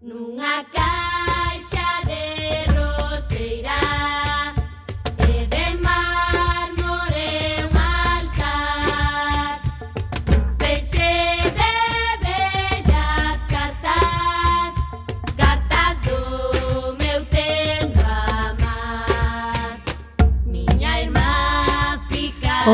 Nunca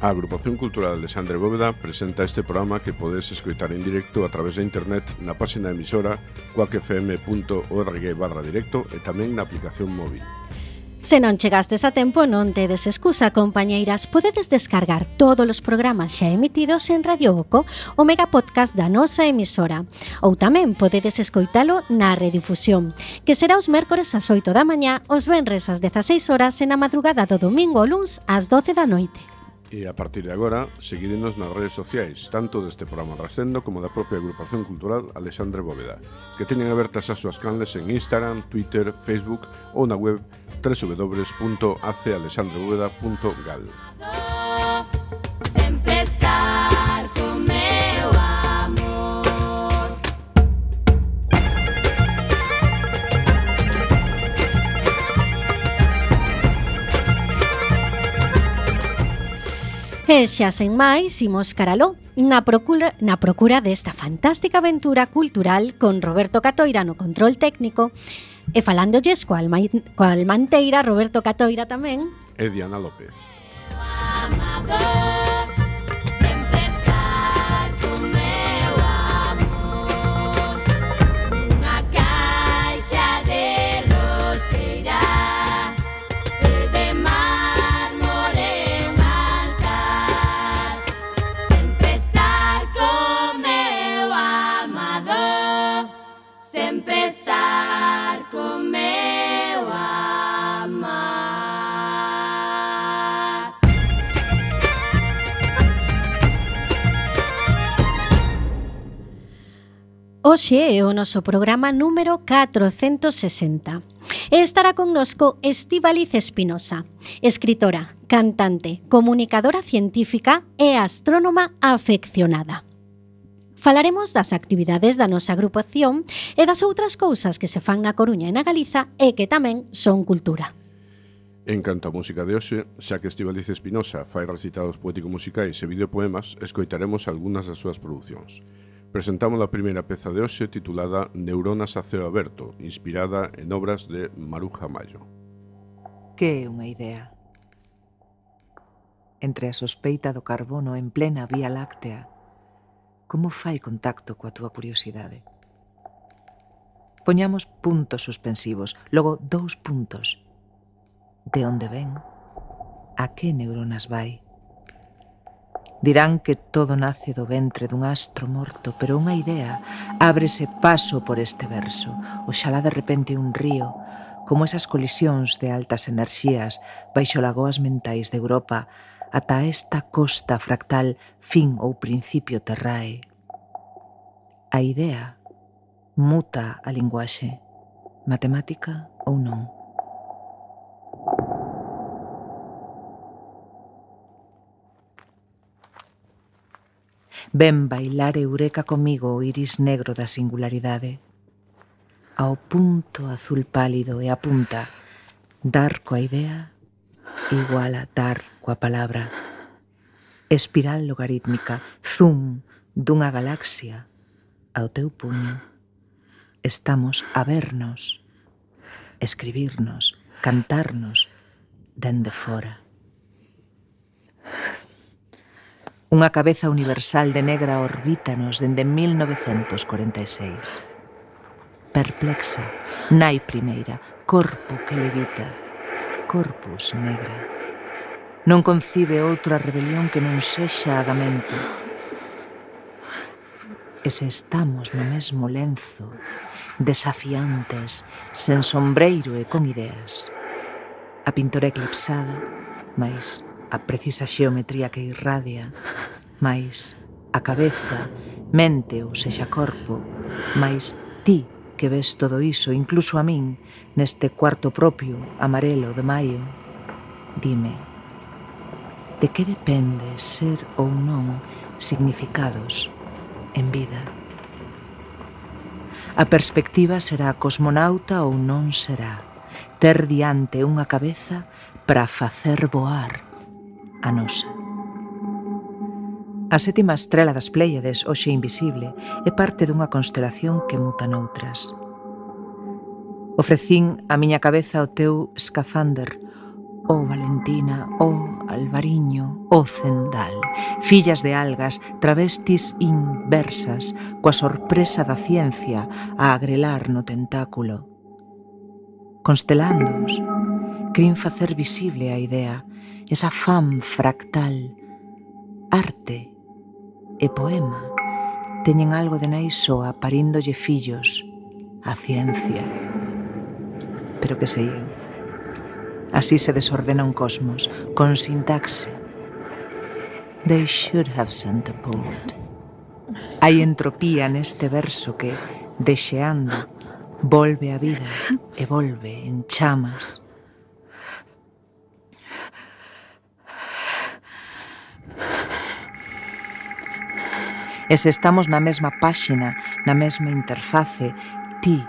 A Agrupación Cultural Alexandre Bóveda presenta este programa que podes escoitar en directo a través de internet na páxina emisora coacfm.org barra directo e tamén na aplicación móvil. Se non chegastes a tempo, non tedes excusa, compañeiras. Podedes descargar todos os programas xa emitidos en Radio Oco, o mega podcast da nosa emisora. Ou tamén podedes escoitalo na redifusión, que será os mércores ás 8 da mañá, os venres ás 16 horas e na madrugada do domingo ou luns ás 12 da noite. E a partir de agora, seguidenos nas redes sociais, tanto deste programa Trascendo como da propia agrupación cultural Alexandre Bóveda, que teñen abertas as súas canles en Instagram, Twitter, Facebook ou na web www.acealexandrebóveda.gal. Sempre está E xa sen máis, imos caraló na procura, na procura desta fantástica aventura cultural con Roberto Catoira no control técnico e falándolles coa, alma, coa almanteira Roberto Catoira tamén e Diana López. Amador. Hoxe é o noso programa número 460. E estará connosco Estivaliz Espinosa, escritora, cantante, comunicadora científica e astrónoma afeccionada. Falaremos das actividades da nosa agrupación e das outras cousas que se fan na Coruña e na Galiza e que tamén son cultura. En canto música de hoxe, xa que Estivaliz Espinosa fai recitados poético-musicais e videopoemas, escoitaremos algunhas das súas producións. Presentamos a primeira peza de hoxe titulada Neuronas a ceo aberto, inspirada en obras de Maruja Mayo. Que é unha idea? Entre a sospeita do carbono en plena Vía Láctea, como fai contacto coa túa curiosidade? Poñamos puntos suspensivos, logo dous puntos. De onde ven? A que neuronas vai? Dirán que todo nace do ventre dun astro morto, pero unha idea ábrese paso por este verso. Oxalá de repente un río, como esas colisións de altas enerxías baixo lagoas mentais de Europa, ata esta costa fractal fin ou principio terrae. A idea muta a linguaxe, matemática ou non. Ven bailar eureka comigo o iris negro da singularidade. Ao punto azul pálido e apunta dar coa idea igual a dar coa palabra. Espiral logarítmica, zoom dunha galaxia ao teu puño. Estamos a vernos, escribirnos, cantarnos dende fora. Unha cabeza universal de negra orbítanos dende 1946. Perplexo, nai primeira, corpo que levita, corpus negra. Non concibe outra rebelión que non sexa a da mente. E se estamos no mesmo lenzo, desafiantes, sen sombreiro e con ideas, a pintora eclipsada, máis a precisa xeometría que irradia, máis a cabeza, mente ou sexa corpo, máis ti que ves todo iso, incluso a min, neste cuarto propio, amarelo de maio. Dime, de que depende ser ou non significados en vida? A perspectiva será cosmonauta ou non será, ter diante unha cabeza para facer voar a nosa. A sétima estrela das Pléiades, hoxe invisible, é parte dunha constelación que muta noutras. Ofrecín a miña cabeza ao teu escafander, ó oh, Valentina, ó oh, Alvariño, ó oh, Zendal, fillas de algas, travestis inversas, coa sorpresa da ciencia a agrelar no tentáculo. Constelándoos, crin facer visible a idea esa fam fractal, arte e poema teñen algo de naisoa paríndolle fillos a ciencia. Pero que sei eu. Así se desordena un cosmos, con sintaxe. They should have sent a poet. Hai entropía neste verso que, deseando, volve a vida e volve en chamas E se estamos na mesma páxina, na mesma interface, ti,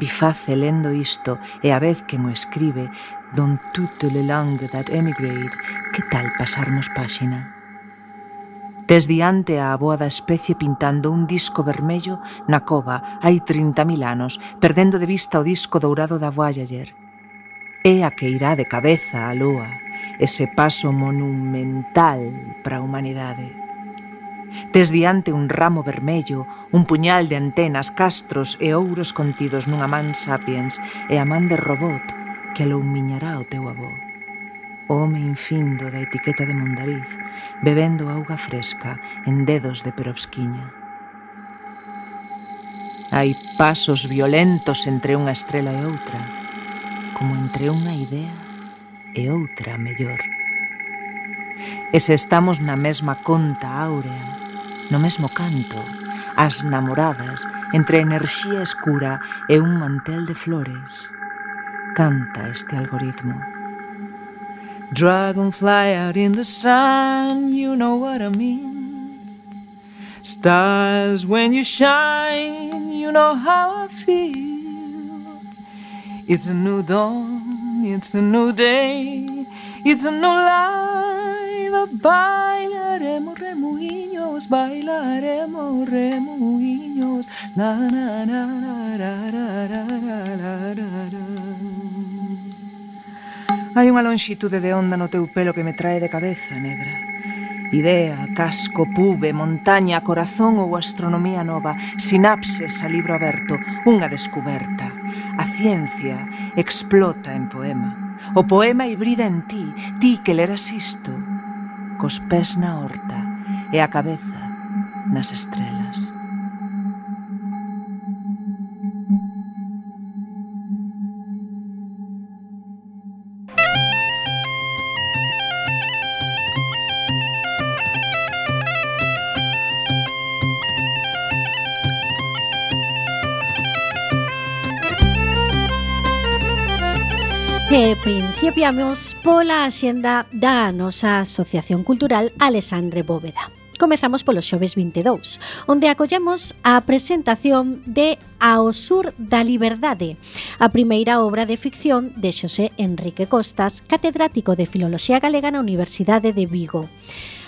biface lendo isto e a vez que o escribe, don toute le langue that emigrate, que tal pasarmos páxina? Tes diante a aboa da especie pintando un disco vermello na cova hai 30.000 anos, perdendo de vista o disco dourado da Voyager. É a que irá de cabeza a lúa, ese paso monumental para a humanidade. Desdiante un ramo vermello, un puñal de antenas, castros e ouros contidos nunha man sapiens e a man de robot que aloumiñará o teu avó. O home infindo da etiqueta de Mondariz, bebendo auga fresca en dedos de perobsquiña. Hai pasos violentos entre unha estrela e outra, como entre unha idea e outra mellor. E se estamos na mesma conta áurea, no mesmo canto, as namoradas entre enerxía escura e un mantel de flores. Canta este algoritmo. Dragonfly out in the sun, you know what I mean. Stars when you shine, you know how I feel. It's a new dawn, it's a new day, it's a new life arriba bailaremos remuiños, bailaremos remuguiños. Na, na, na, ra ra ra ra ra Hai unha lonxitude de onda no teu pelo que me trae de cabeza, negra. Idea, casco, pube, montaña, corazón ou astronomía nova, sinapses a libro aberto, unha descuberta. A ciencia explota en poema. O poema hibrida en ti, ti que leras isto, cos pés na horta e a cabeza nas estrelas. De principiamos pola axenda da nosa Asociación Cultural Alexandre Bóveda. Comezamos polo xoves 22, onde acollemos a presentación de Ao sur da liberdade, a primeira obra de ficción de Xosé Enrique Costas, catedrático de Filoloxía Galega na Universidade de Vigo.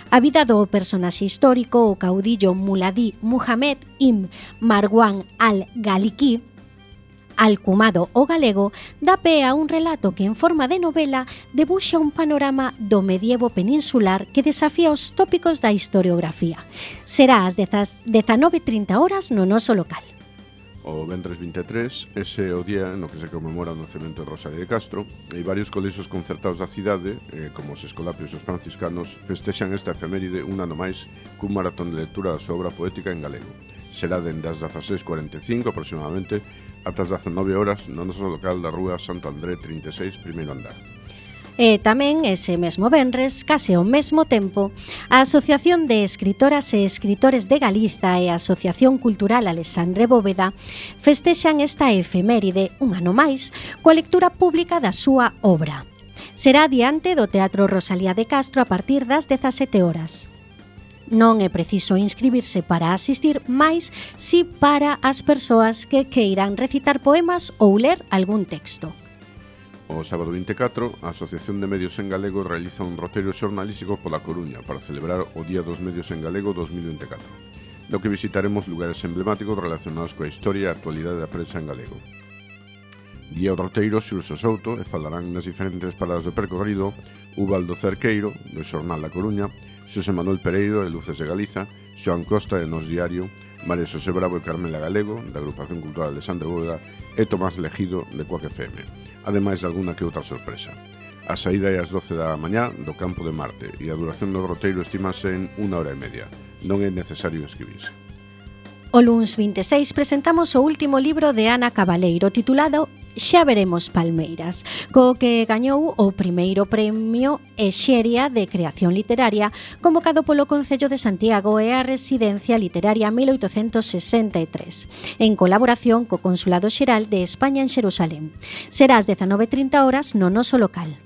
A vida do personaxe histórico, o caudillo Muladí Muhammad Im Marwan al-Galiki, Alcumado o galego dá pé a un relato que en forma de novela debuxa un panorama do medievo peninsular que desafía os tópicos da historiografía. Será ás 19.30 horas no noso local. O vendres 23, ese é o día no que se conmemora o nacemento de Rosario de Castro e varios colexos concertados da cidade, eh, como os escolapios e os franciscanos, festexan esta efeméride un ano máis cun maratón de lectura da súa obra poética en galego. Será dende as 16.45 aproximadamente atas 19 horas no noso local da Rúa Santo André 36, primeiro andar. E tamén ese mesmo venres, case ao mesmo tempo, a Asociación de Escritoras e Escritores de Galiza e a Asociación Cultural Alexandre Bóveda festexan esta efeméride un ano máis coa lectura pública da súa obra. Será diante do Teatro Rosalía de Castro a partir das 17 horas. Non é preciso inscribirse para asistir, máis si para as persoas que queiran recitar poemas ou ler algún texto. O sábado 24, a Asociación de Medios en Galego realiza un roteiro xornalístico pola Coruña para celebrar o Día dos Medios en Galego 2024, no que visitaremos lugares emblemáticos relacionados coa historia e actualidade da prensa en galego. Guía Roteiro Xurxo Souto e falarán nas diferentes paradas do percorrido Ubaldo Cerqueiro, do Xornal da Coruña, Xosé Manuel Pereiro de Luces de Galiza, Xoan Costa de Nos Diario, María Xosé Bravo e Carmela Galego, da Agrupación Cultural de Sandra Bóveda e Tomás Legido, de Coac FM, ademais de alguna que outra sorpresa. A saída é ás 12 da mañá do campo de Marte e a duración do roteiro estimase en unha hora e media. Non é necesario inscribirse. O luns 26 presentamos o último libro de Ana Cabaleiro titulado xa veremos Palmeiras, co que gañou o primeiro premio Exeria de Creación Literaria convocado polo Concello de Santiago e a Residencia Literaria 1863, en colaboración co Consulado Xeral de España en Xerusalén. Será ás 19.30 horas no noso local.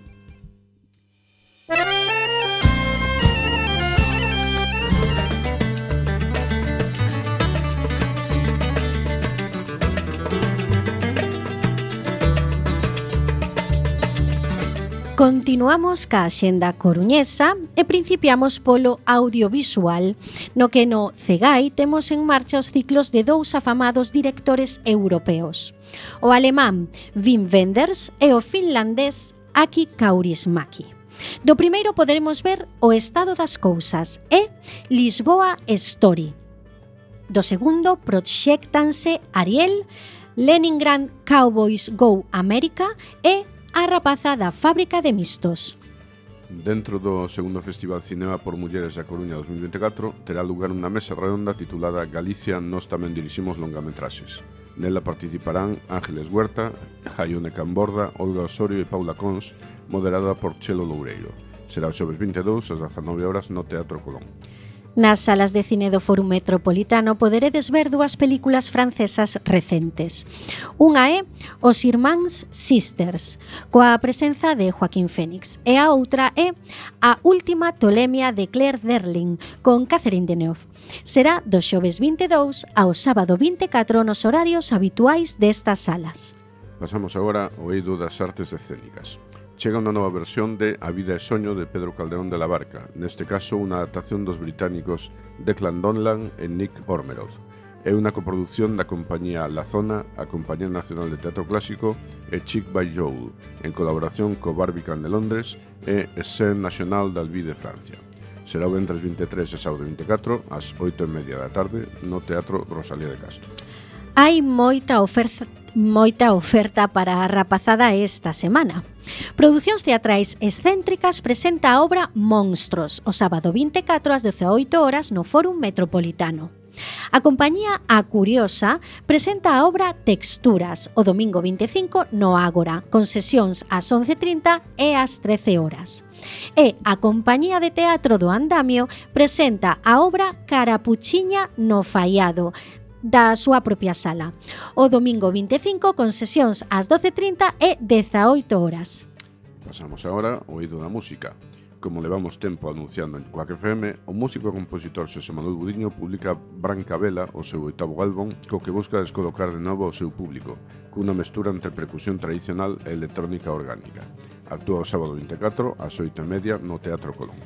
Continuamos ca xenda coruñesa e principiamos polo audiovisual, no que no CEGAI temos en marcha os ciclos de dous afamados directores europeos. O alemán Wim Wenders e o finlandés Aki Kaurismäki. Do primeiro poderemos ver o estado das cousas e Lisboa Story. Do segundo proxectanse Ariel, Leningrad Cowboys Go America e a rapaza da fábrica de mistos. Dentro do segundo Festival Cinema por Mulleres da Coruña 2024 terá lugar unha mesa redonda titulada Galicia nos tamén diriximos longametraxes. Nela participarán Ángeles Huerta, Jaione Camborda, Olga Osorio e Paula Cons, moderada por Chelo Loureiro. Será o xoves 22 ás 19 horas no Teatro Colón. Nas salas de cine do Fórum Metropolitano poderedes ver dúas películas francesas recentes. Unha é Os Irmáns Sisters, coa presenza de Joaquín Fénix, e a outra é A Última Tolemia de Claire Derling, con Catherine Deneuve. Será do xoves 22 ao sábado 24 nos horarios habituais destas salas. Pasamos agora ao eido das artes escénicas chega unha nova versión de A vida e soño de Pedro Calderón de la Barca, neste caso unha adaptación dos británicos Declan Donlan e Nick Ormerod. É unha coproducción da compañía La Zona, a Compañía Nacional de Teatro Clásico e Chick by Joel, en colaboración co Barbican de Londres e Scène Nacional d'Albi de Francia. Será o ventres 23 e sábado 24 ás 8 e media da tarde no Teatro Rosalía de Castro. Hai moita oferta moita oferta para a rapazada esta semana. Producións teatrais excéntricas presenta a obra Monstros, o sábado 24 ás 18 horas no Fórum Metropolitano. A compañía A Curiosa presenta a obra Texturas o domingo 25 no Ágora, con sesións ás 11.30 e ás 13 horas. E a Compañía de Teatro do Andamio presenta a obra Carapuchiña no Faiado, da súa propia sala. O domingo 25 con sesións ás 12.30 e 18 horas. Pasamos agora ao oído da música. Como levamos tempo anunciando en Quack FM, o músico e compositor Xosé Manuel Budiño publica Branca Vela, o seu oitavo álbum, co que busca descolocar de novo o seu público, cunha mestura entre percusión tradicional e electrónica orgánica. Actúa o sábado 24 ás 8 media no Teatro Colón.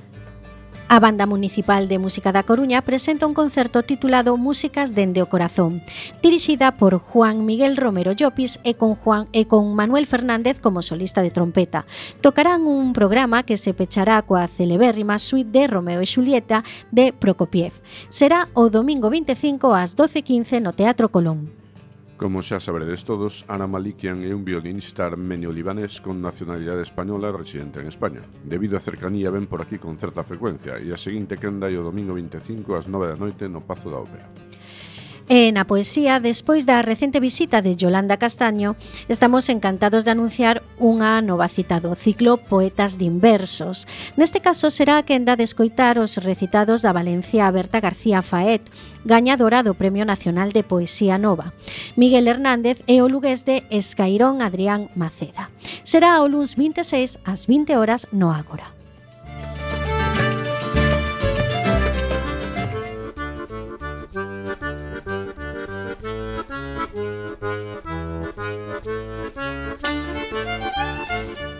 A Banda Municipal de Música da Coruña presenta un concerto titulado Músicas dende o corazón, dirixida por Juan Miguel Romero Llopis e con Juan e con Manuel Fernández como solista de trompeta. Tocarán un programa que se pechará coa celebérrima suite de Romeo e Julieta de Prokopiev. Será o domingo 25 ás 12:15 no Teatro Colón. Como xa saberedes todos, Ana Malikian é un violinista armenio-libanés con nacionalidade española residente en España. Debido á cercanía ven por aquí con certa frecuencia e a seguinte quenda é o domingo 25 ás 9 da noite no Pazo da Ópera. E na poesía, despois da recente visita de Yolanda Castaño, estamos encantados de anunciar unha nova cita do ciclo Poetas de Inversos. Neste caso será a quenda de escoitar os recitados da Valencia Berta García Faet, gañadora do Premio Nacional de Poesía Nova. Miguel Hernández e o lugués de Escairón Adrián Maceda. Será o luns 26 ás 20 horas no Ágora.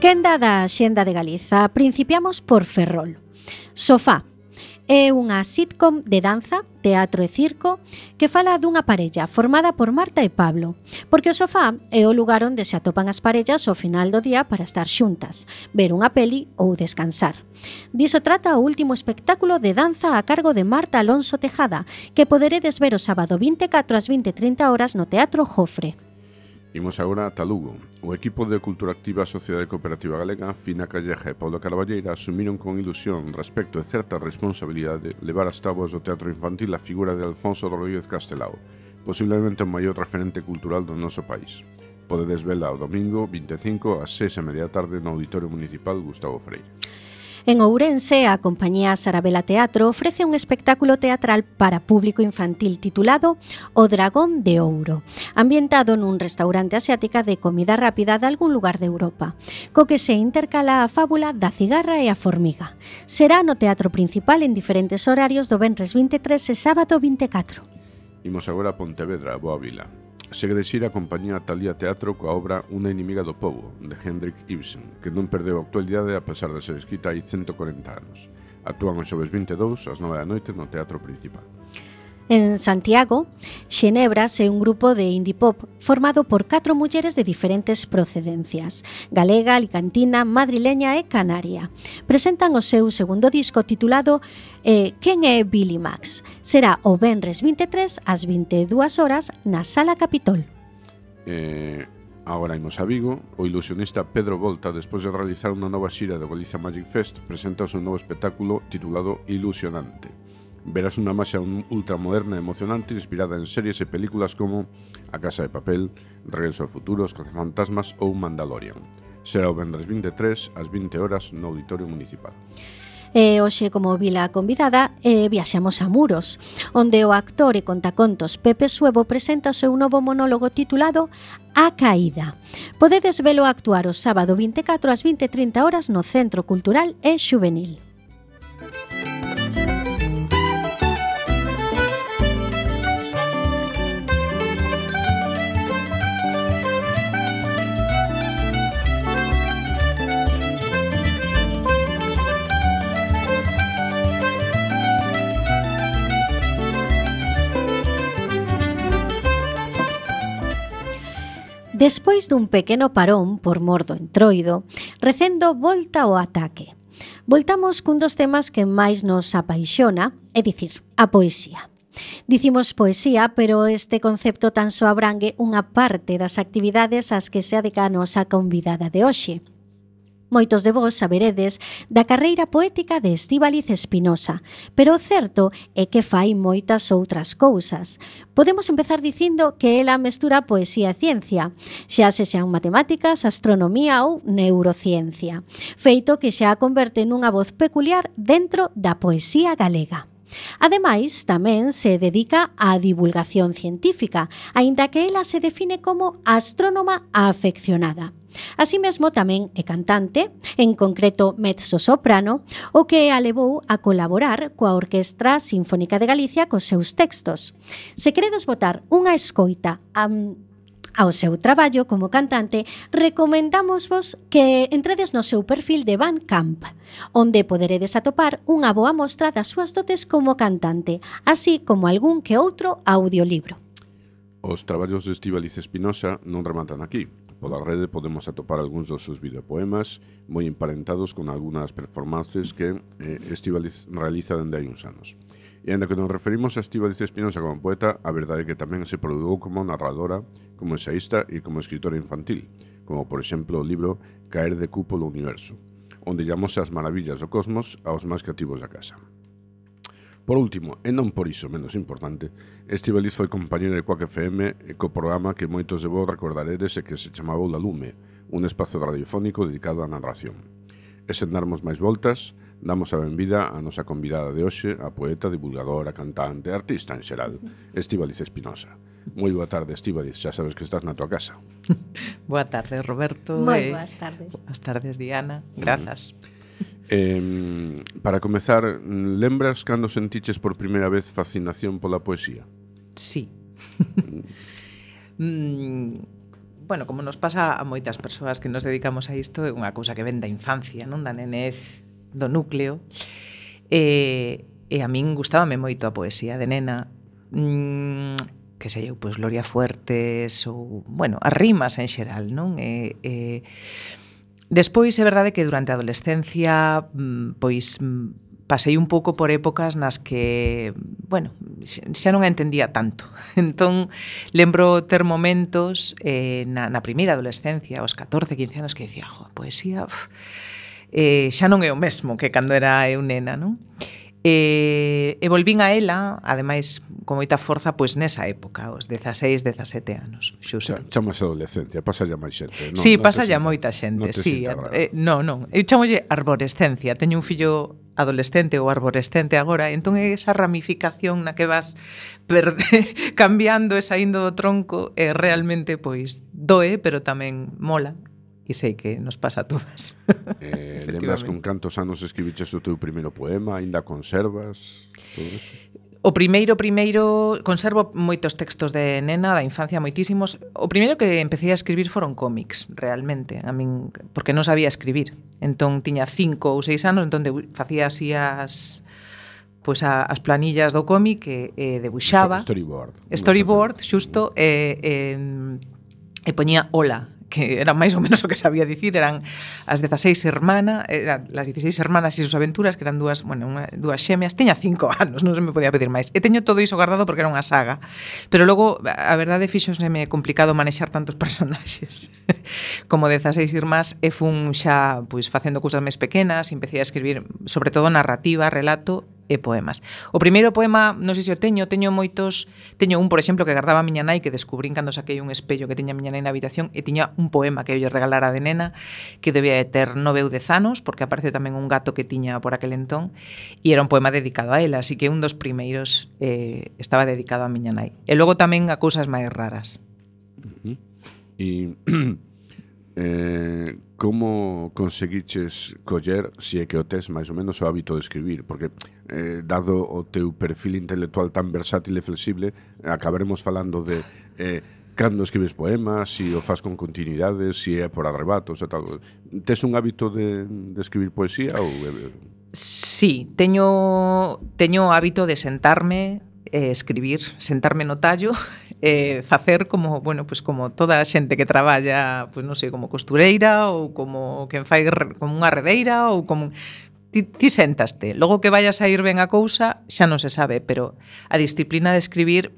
Quenda da Xenda de Galiza. Principiamos por Ferrol. Sofá é unha sitcom de danza, teatro e circo que fala dunha parella formada por Marta e Pablo, porque o sofá é o lugar onde se atopan as parellas ao final do día para estar xuntas, ver unha peli ou descansar. Diso trata o último espectáculo de danza a cargo de Marta Alonso Tejada, que poderedes ver o sábado 24 ás 20:30 horas no Teatro Jofre. Imos agora a Lugo. O equipo de Cultura Activa Sociedade Cooperativa Galega, Fina Calleja e Paula Carballeira asumiron con ilusión respecto e certa responsabilidade levar as tábuas do teatro infantil a figura de Alfonso Rodríguez Castelao, posiblemente o maior referente cultural do noso país. Podedes vela o domingo 25 ás 6 e media tarde no Auditorio Municipal Gustavo Freire. En Ourense, a compañía Sarabela Teatro ofrece un espectáculo teatral para público infantil titulado O Dragón de Ouro, ambientado nun restaurante asiática de comida rápida de algún lugar de Europa, co que se intercala a fábula da cigarra e a formiga. Será no teatro principal en diferentes horarios do Benres 23 e sábado 24. Imos agora a Pontevedra, Boa Vila. Segue de xira a compañía Talía Teatro coa obra Unha inimiga do povo, de Hendrik Ibsen, que non perdeu a actualidade a pesar de ser escrita hai 140 anos. Actúan os xoves 22, ás 9 da noite, no Teatro Principal. En Santiago, Xenebras é un grupo de indie pop formado por catro mulleres de diferentes procedencias, galega, alicantina, madrileña e canaria. Presentan o seu segundo disco titulado eh, Quen é Billy Max? Será o Benres 23 ás 22 horas na Sala Capitol. Eh, Agora imos a Vigo, o ilusionista Pedro Volta, despois de realizar unha nova xira do Galicia Magic Fest, presenta o seu novo espectáculo titulado Ilusionante verás unha marcha ultramoderna e emocionante inspirada en series e películas como A Casa de Papel, Regreso ao Futuro, Os Cazafantasmas ou Mandalorian. Será o vendres 23 ás 20 horas no Auditorio Municipal. E hoxe, como vila convidada, eh, viaxamos a Muros, onde o actor e contacontos Pepe Suevo presenta o seu novo monólogo titulado A Caída. Podedes velo actuar o sábado 24 ás 20.30 horas no Centro Cultural e Xuvenil. Despois dun pequeno parón por mor do entroido, recendo volta ao ataque. Voltamos cun dos temas que máis nos apaixona, é dicir, a poesía. Dicimos poesía, pero este concepto tan só abrangue unha parte das actividades ás que se adica a nosa convidada de hoxe. Moitos de vós saberedes da carreira poética de Estíbaliz Espinosa, pero o certo é que fai moitas outras cousas. Podemos empezar dicindo que ela mestura poesía e ciencia, xa se xan matemáticas, astronomía ou neurociencia, feito que xa a converte nunha voz peculiar dentro da poesía galega. Ademais, tamén se dedica á divulgación científica, aínda que ela se define como astrónoma afeccionada. Así mesmo tamén é cantante, en concreto mezzo-soprano, o que a levou a colaborar coa Orquestra Sinfónica de Galicia cos seus textos. Se queredes botar unha escoita a ao seu traballo como cantante, recomendamos vos que entredes no seu perfil de Bandcamp, onde poderedes atopar unha boa mostra das súas dotes como cantante, así como algún que outro audiolibro. Os traballos de Estivaliz Espinosa non rematan aquí, Pola rede podemos atopar algúns dos seus videopoemas moi emparentados con algunhas performances que eh, Estivaliz realiza dende hai uns anos. E ainda que nos referimos a Estivaliz Espinosa como poeta, a verdade é que tamén se produou como narradora, como ensaísta e como escritora infantil, como por exemplo o libro Caer de cupo do universo, onde llamose as maravillas do cosmos aos máis cativos da casa. Por último, e non por iso menos importante, Estibaliz foi compañeira de Quack FM e co programa que moitos de vos recordaredes e que se chamaba La Lume, un espazo radiofónico dedicado á narración. E sen darmos máis voltas, damos a benvida á nosa convidada de hoxe, a poeta, divulgadora, cantante, artista en xeral, Estibaliz Espinosa. Moi boa tarde, Estíbaliz, xa sabes que estás na tua casa. boa tarde, Roberto. Moi boas tardes. Boas tardes, Diana. Grazas. mm. Eh, para comezar, lembras cando sentiches por primeira vez fascinación pola poesía? Sí. Mm. mm, bueno, como nos pasa a moitas persoas que nos dedicamos a isto, é unha cousa que ven da infancia, non da nenez, do núcleo. E, e a min gustábame moito a poesía de nena. Mm, que sei eu, pois Gloria Fuertes ou, bueno, as rimas en xeral, non? E, e Despois é verdade que durante a adolescencia mm, pois mm, pasei un pouco por épocas nas que, bueno, xa non a entendía tanto. Entón, lembro ter momentos eh, na, na primeira adolescencia, aos 14, 15 anos, que dicía, jo, a poesía, uf, eh, xa non é o mesmo que cando era eu nena, non? E, e volvín a ela, ademais, con moita forza, pois nesa época, os 16, 17 anos, xusto. Ch chamase adolescencia, pasalla máis xente, non? Sí, non pasalla moita xente, non sí. Eh, non, non, eu chamolle arborescencia, teño un fillo adolescente ou arborescente agora, entón é esa ramificación na que vas perde, cambiando e saindo do tronco é realmente pois doe, pero tamén mola e sei que nos pasa a todas. Eh, lembras con cantos anos escribiches o teu primeiro poema, aínda conservas? Todo eso? O primeiro, primeiro, conservo moitos textos de nena, da infancia, moitísimos. O primeiro que empecé a escribir foron cómics, realmente, a min, porque non sabía escribir. Entón, tiña cinco ou seis anos, entón facía así as pois a, as planillas do cómic que eh, debuxaba. Storyboard. Storyboard, xusto, e, eh, e poñía hola que era máis ou menos o que sabía dicir, eran as 16 hermanas, eran las 16 hermanas e sus aventuras, que eran dúas, bueno, unha, dúas xemeas, teña 5 anos, non se me podía pedir máis. E teño todo iso guardado porque era unha saga. Pero logo, a verdade, me complicado manexar tantos personaxes como 16 irmás e fun xa pois, facendo cousas máis pequenas, empecé a escribir sobre todo narrativa, relato e poemas. O primeiro poema, non sei se o teño, teño moitos, teño un, por exemplo, que guardaba a miña nai que descubrín cando saquei un espello que tiña a miña nai na habitación e tiña un poema que eu lle regalara de nena que debía de ter nove ou dez anos porque aparece tamén un gato que tiña por aquel entón e era un poema dedicado a ela, así que un dos primeiros eh, estaba dedicado a miña nai. E logo tamén a cousas máis raras. Uh -huh. E eh, como conseguiches coller, se é que o tes máis ou menos o hábito de escribir? Porque, eh, dado o teu perfil intelectual tan versátil e flexible, acabaremos falando de eh, cando escribes poemas, se o faz con continuidade, se é por arrebatos e tal. Tes un hábito de, de escribir poesía ou... Eh? Sí, teño, teño hábito de sentarme eh, escribir, sentarme no tallo, eh, facer como, bueno, pues como toda a xente que traballa, pues non sei, como costureira ou como quen fai como unha redeira ou como ti, ti sentaste. Logo que vayas a ir ben a cousa, xa non se sabe, pero a disciplina de escribir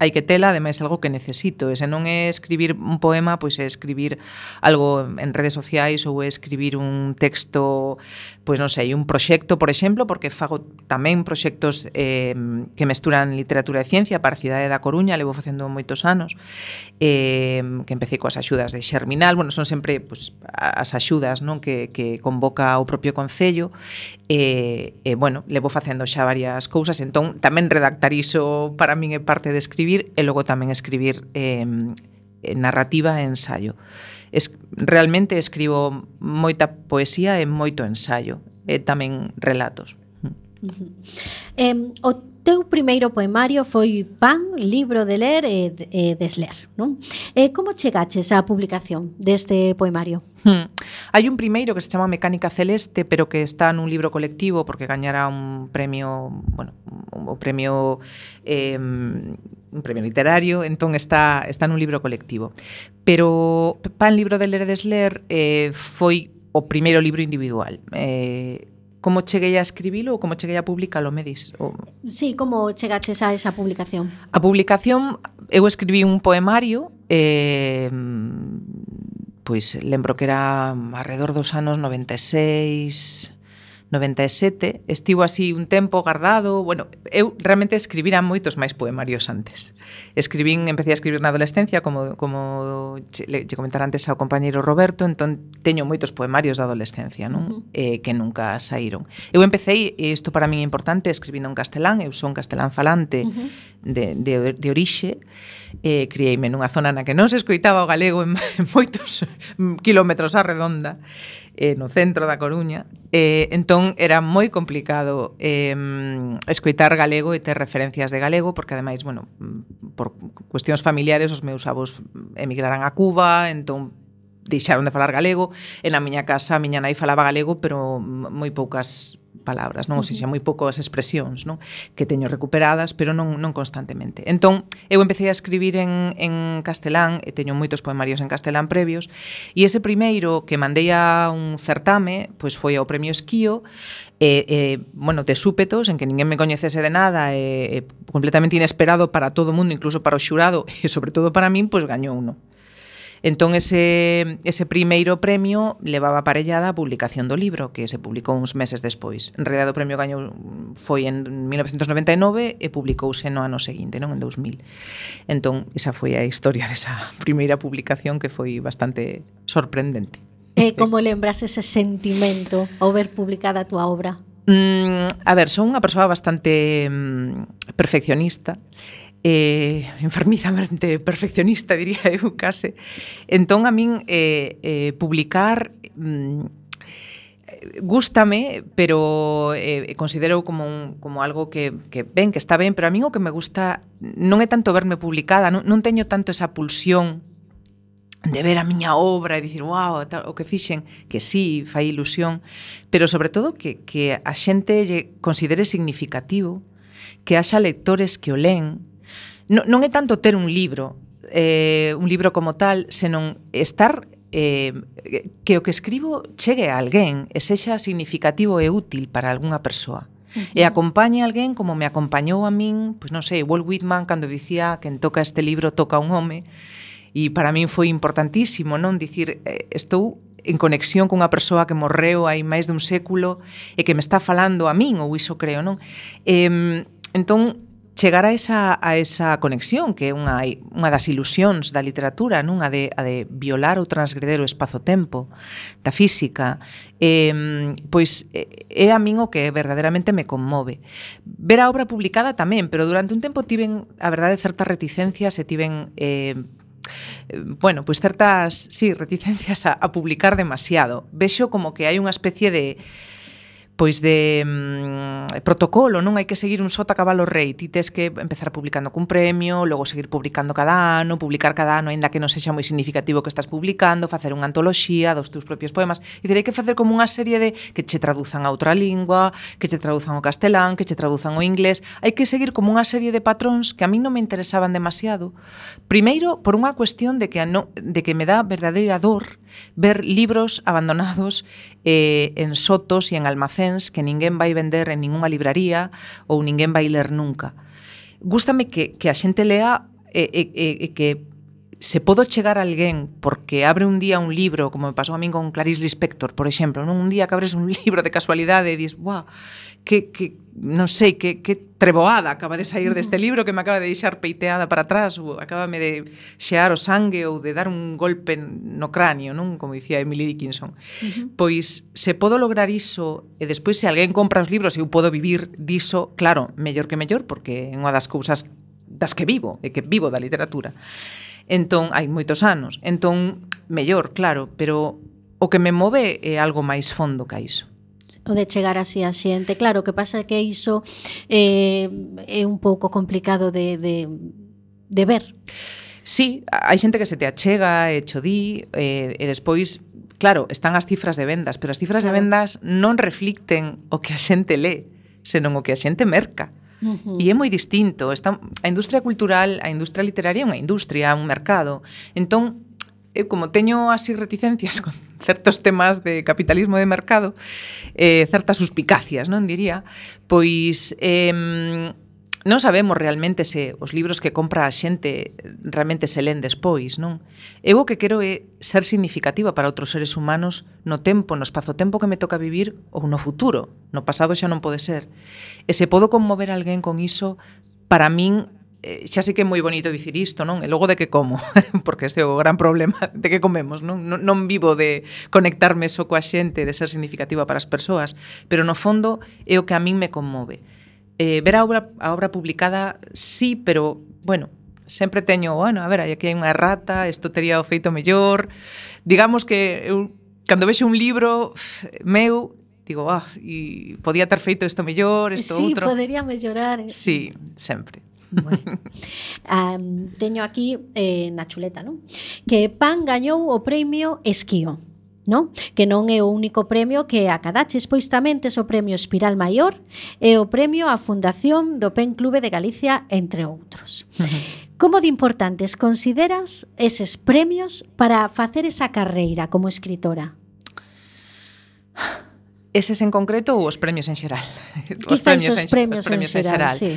hai que tela, ademais algo que necesito, e se non é escribir un poema, pois é escribir algo en redes sociais ou é escribir un texto, pois non sei, un proxecto, por exemplo, porque fago tamén proxectos eh, que mesturan literatura e ciencia para a cidade da Coruña, levo facendo moitos anos, eh, que empecé coas axudas de Xerminal, bueno, son sempre pois, as axudas non que, que convoca o propio Concello, e, eh, eh, bueno, levo facendo xa varias cousas, entón tamén redactar iso para min é parte de escribir, escribir e logo tamén escribir eh, narrativa e ensayo. Es, realmente escribo moita poesía e moito ensayo, e tamén relatos. Uh -huh. eh, o teu primeiro poemario foi Pan, libro de ler e, e desler, non? Eh, como chegaches á publicación deste poemario? Hmm. Hai un primeiro que se chama Mecánica Celeste, pero que está nun libro colectivo porque gañara un premio, bueno, o premio eh, un premio literario, entón está, está nun libro colectivo. Pero Pan Libro de Ler e Desler eh, foi o primeiro libro individual. Eh, como cheguei a escribilo ou como cheguei a publicalo, me dis? O... Sí, como chegaches a esa publicación? A publicación, eu escribí un poemario eh, pois lembro que era alrededor dos anos 96 97, estivo así un tempo guardado, bueno, eu realmente escribira moitos máis poemarios antes. Escribín, empecé a escribir na adolescencia, como, como che, che comentara antes ao compañeiro Roberto, entón teño moitos poemarios da adolescencia, non? Uh -huh. eh, que nunca saíron. Eu empecé, e isto para min é importante, escribindo en castelán, eu son castelán falante uh -huh. de, de, de orixe, eh, crieime nunha zona na que non se escoitaba o galego en, en moitos mm, kilómetros a redonda, eh, no centro da Coruña, eh, entón era moi complicado eh, escoitar galego e ter referencias de galego, porque ademais, bueno, por cuestións familiares os meus avós emigraran a Cuba, entón deixaron de falar galego, e na miña casa a miña nai falaba galego, pero moi poucas palabras, non? Ou seja, moi pouco as expresións, non? Que teño recuperadas, pero non, non constantemente. Entón, eu empecé a escribir en, en castelán, e teño moitos poemarios en castelán previos, e ese primeiro que mandei a un certame, pois foi ao Premio Esquío, e, e bueno, de súpetos, en que ninguén me coñecese de nada, e, e completamente inesperado para todo o mundo, incluso para o xurado, e sobre todo para min, pois gañou uno. Entón ese, ese primeiro premio levaba aparellada a publicación do libro, que se publicou uns meses despois. En realidad o premio gañou foi en 1999 e publicouse no ano seguinte, non en 2000. Entón, esa foi a historia desa primeira publicación que foi bastante sorprendente. E como lembras ese sentimento ao ver publicada a túa obra? Mm, a ver, son unha persoa bastante mm, perfeccionista eh, enfermizamente perfeccionista, diría eu case. Entón, a min eh, eh, publicar mm, gústame, pero eh, considero como, un, como algo que, que ben, que está ben, pero a min o que me gusta non é tanto verme publicada, non, non teño tanto esa pulsión de ver a miña obra e dicir, wow, tal, o que fixen, que sí, fai ilusión, pero sobre todo que, que a xente lle considere significativo, que haxa lectores que o len, non, non é tanto ter un libro, eh, un libro como tal, senón estar eh, que o que escribo chegue a alguén e sexa significativo e útil para algunha persoa. Uh -huh. E acompañe a alguén como me acompañou a min, pois non sei, Walt Whitman cando dicía que en toca este libro toca un home, e para min foi importantísimo, non? Dicir, eh, estou en conexión cunha persoa que morreu hai máis dun século e que me está falando a min, ou iso creo, non? Eh, entón, chegar a esa, a esa conexión que é unha, unha das ilusións da literatura, non? A de, a de violar ou transgreder o espazo-tempo da física, eh, pois é a min o que verdadeiramente me conmove. Ver a obra publicada tamén, pero durante un tempo tiven, a verdade, certas reticencias e tiven... Eh, bueno, pois certas, sí, reticencias a, a publicar demasiado. Vexo como que hai unha especie de pois de mm, protocolo, non? Hai que seguir un sota cabalo rei, ti tes que empezar publicando cun premio, logo seguir publicando cada ano, publicar cada ano aínda que non sexa moi significativo que estás publicando, facer unha antoloxía dos teus propios poemas, e terei que facer como unha serie de que che traduzan a outra lingua, que che traduzan ao castelán, que che traduzan ao inglés, hai que seguir como unha serie de patróns que a mí non me interesaban demasiado. Primeiro, por unha cuestión de que, no, de que me dá verdadeira dor ver libros abandonados eh, en sotos e en almacéns que ninguén vai vender en ningunha libraría ou ninguén vai ler nunca. Gústame que, que a xente lea e, e, e que se podo chegar a alguén porque abre un día un libro, como me pasou a min con Clarice Lispector, por exemplo, non un día que abres un libro de casualidade e dis, "Buah, que que non sei que que treboada acaba de sair deste libro que me acaba de deixar peiteada para atrás, ou acabame de xear o sangue ou de dar un golpe no cráneo, non, como dicía Emily Dickinson. Uh -huh. Pois se podo lograr iso e despois se alguén compra os libros e eu podo vivir diso, claro, mellor que mellor porque é unha das cousas das que vivo, e que vivo da literatura. Entón, hai moitos anos. Entón, mellor, claro, pero o que me move é algo máis fondo que iso o de chegar así a xente. Claro, o que pasa é que iso eh, é un pouco complicado de, de, de ver. Sí, hai xente que se te achega e chodí eh, e despois Claro, están as cifras de vendas, pero as cifras claro. de vendas non reflicten o que a xente lé, senón o que a xente merca. Uh -huh. E é moi distinto. Está, a industria cultural, a industria literaria é unha industria, un mercado. Entón, eu eh, como teño así reticencias con certos temas de capitalismo de mercado, eh, certas suspicacias, non diría, pois eh, non sabemos realmente se os libros que compra a xente realmente se len despois, non? Eu o que quero é ser significativa para outros seres humanos no tempo, no espazo-tempo que me toca vivir ou no futuro. No pasado xa non pode ser. E se podo conmover alguén con iso, para min eh, xa sei que é moi bonito dicir isto, non? E logo de que como, porque este é o gran problema de que comemos, non? Non, non vivo de conectarme só coa xente, de ser significativa para as persoas, pero no fondo é o que a min me conmove eh, ver a obra, a obra publicada sí, pero, bueno, sempre teño, bueno, a ver, aquí hai unha errata, isto tería o feito mellor. Digamos que eu, cando vexo un libro meu, digo, ah, e podía ter feito isto mellor, isto sí, outro. Sí, podería mellorar. Eh? Sí, sempre. Bueno. um, teño aquí eh, na chuleta, non? Que Pan gañou o premio Esquío non? Que non é o único premio que acadaches, pois tamén tes o premio Espiral Maior e o premio á Fundación do Pen Clube de Galicia, entre outros. Uh -huh. Como de importantes consideras eses premios para facer esa carreira como escritora? Eses en concreto ou os premios en xeral? Os premios, os premios, en, os premios en xeral, en xeral. Sí.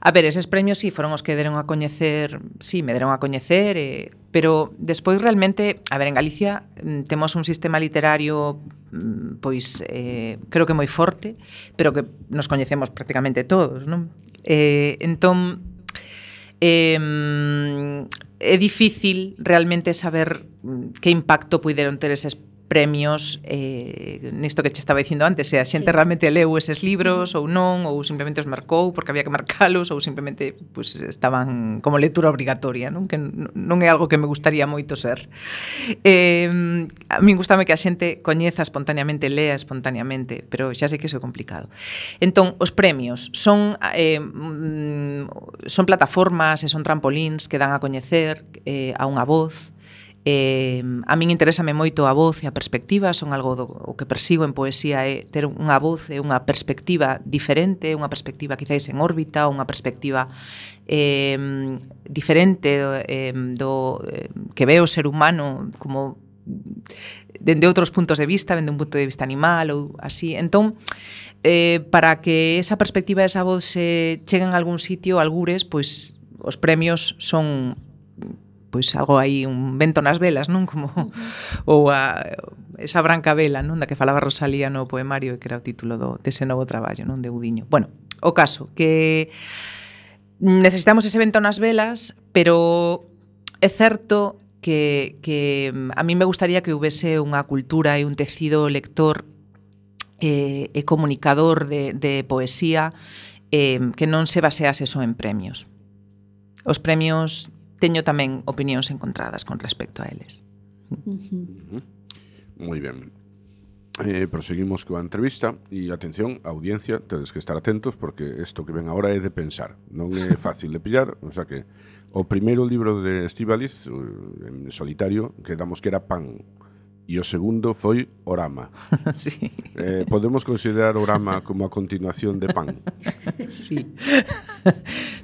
A ver, eses premios si sí, foron os que deron a coñecer, si sí, me deron a coñecer e eh, Pero despois realmente, a ver, en Galicia mm, temos un sistema literario mm, pois eh, creo que moi forte, pero que nos coñecemos prácticamente todos, non? Eh, entón eh, é difícil realmente saber mm, que impacto puideron ter eses premios eh, nisto que che estaba dicindo antes, se a xente sí. realmente leu eses libros ou non, ou simplemente os marcou porque había que marcalos, ou simplemente pues, estaban como lectura obrigatoria, non? que non é algo que me gustaría moito ser. Eh, a min gustame que a xente coñeza espontaneamente, lea espontaneamente, pero xa sei que iso é complicado. Entón, os premios son eh, mm, son plataformas e son trampolins que dan a coñecer eh, a unha voz, Eh, a min interésame moito a voz e a perspectiva, son algo do, o que persigo en poesía é ter unha voz e unha perspectiva diferente, unha perspectiva quizáis en órbita, unha perspectiva eh, diferente eh, do eh, que ve o ser humano como dende outros puntos de vista, dende un punto de vista animal ou así. Entón, eh, para que esa perspectiva e esa voz se cheguen a algún sitio, algures, pois os premios son pois algo aí un vento nas velas, non? Como ou a esa branca vela, non, da que falaba Rosalía no poemario que era o título do dese novo traballo, non, de Udiño. Bueno, o caso que necesitamos ese vento nas velas, pero é certo que, que a mí me gustaría que houvese unha cultura e un tecido lector eh, e comunicador de, de poesía eh, que non se basease só en premios. Os premios teño tamén opinións encontradas con respecto a eles. Uh -huh. Moi ben. Eh, proseguimos coa entrevista e atención, audiencia, tedes que estar atentos porque isto que ven agora é de pensar, non é fácil de pillar, o sea que o primeiro libro de Estivaliz eh, en solitario, que damos que era Pan, e o segundo foi Orama. sí. Eh, podemos considerar Orama como a continuación de Pan? sí.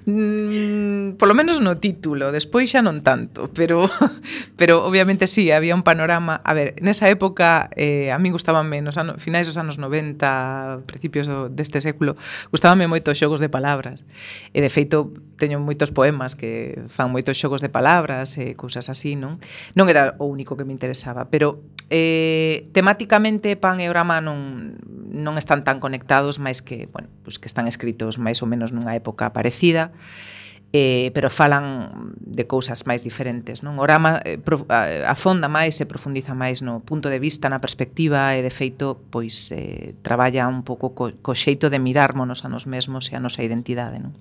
mm, polo menos no título, despois xa non tanto, pero pero obviamente sí, había un panorama, a ver, nesa época eh, a mí gustábanme nos anos, finais dos anos 90, principios do, deste século, gustábanme moito os xogos de palabras. E de feito teño moitos poemas que fan moitos xogos de palabras e cousas así, non? Non era o único que me interesaba, pero eh, temáticamente Pan e orama non, non están tan conectados, máis que, bueno, pues que están escritos máis ou menos nunha época parecida eh, pero falan de cousas máis diferentes. Non? orama eh, prof, a, afonda máis e profundiza máis no punto de vista, na perspectiva e, de feito, pois eh, traballa un pouco co, co xeito de mirármonos a nos mesmos e a nosa identidade. Non?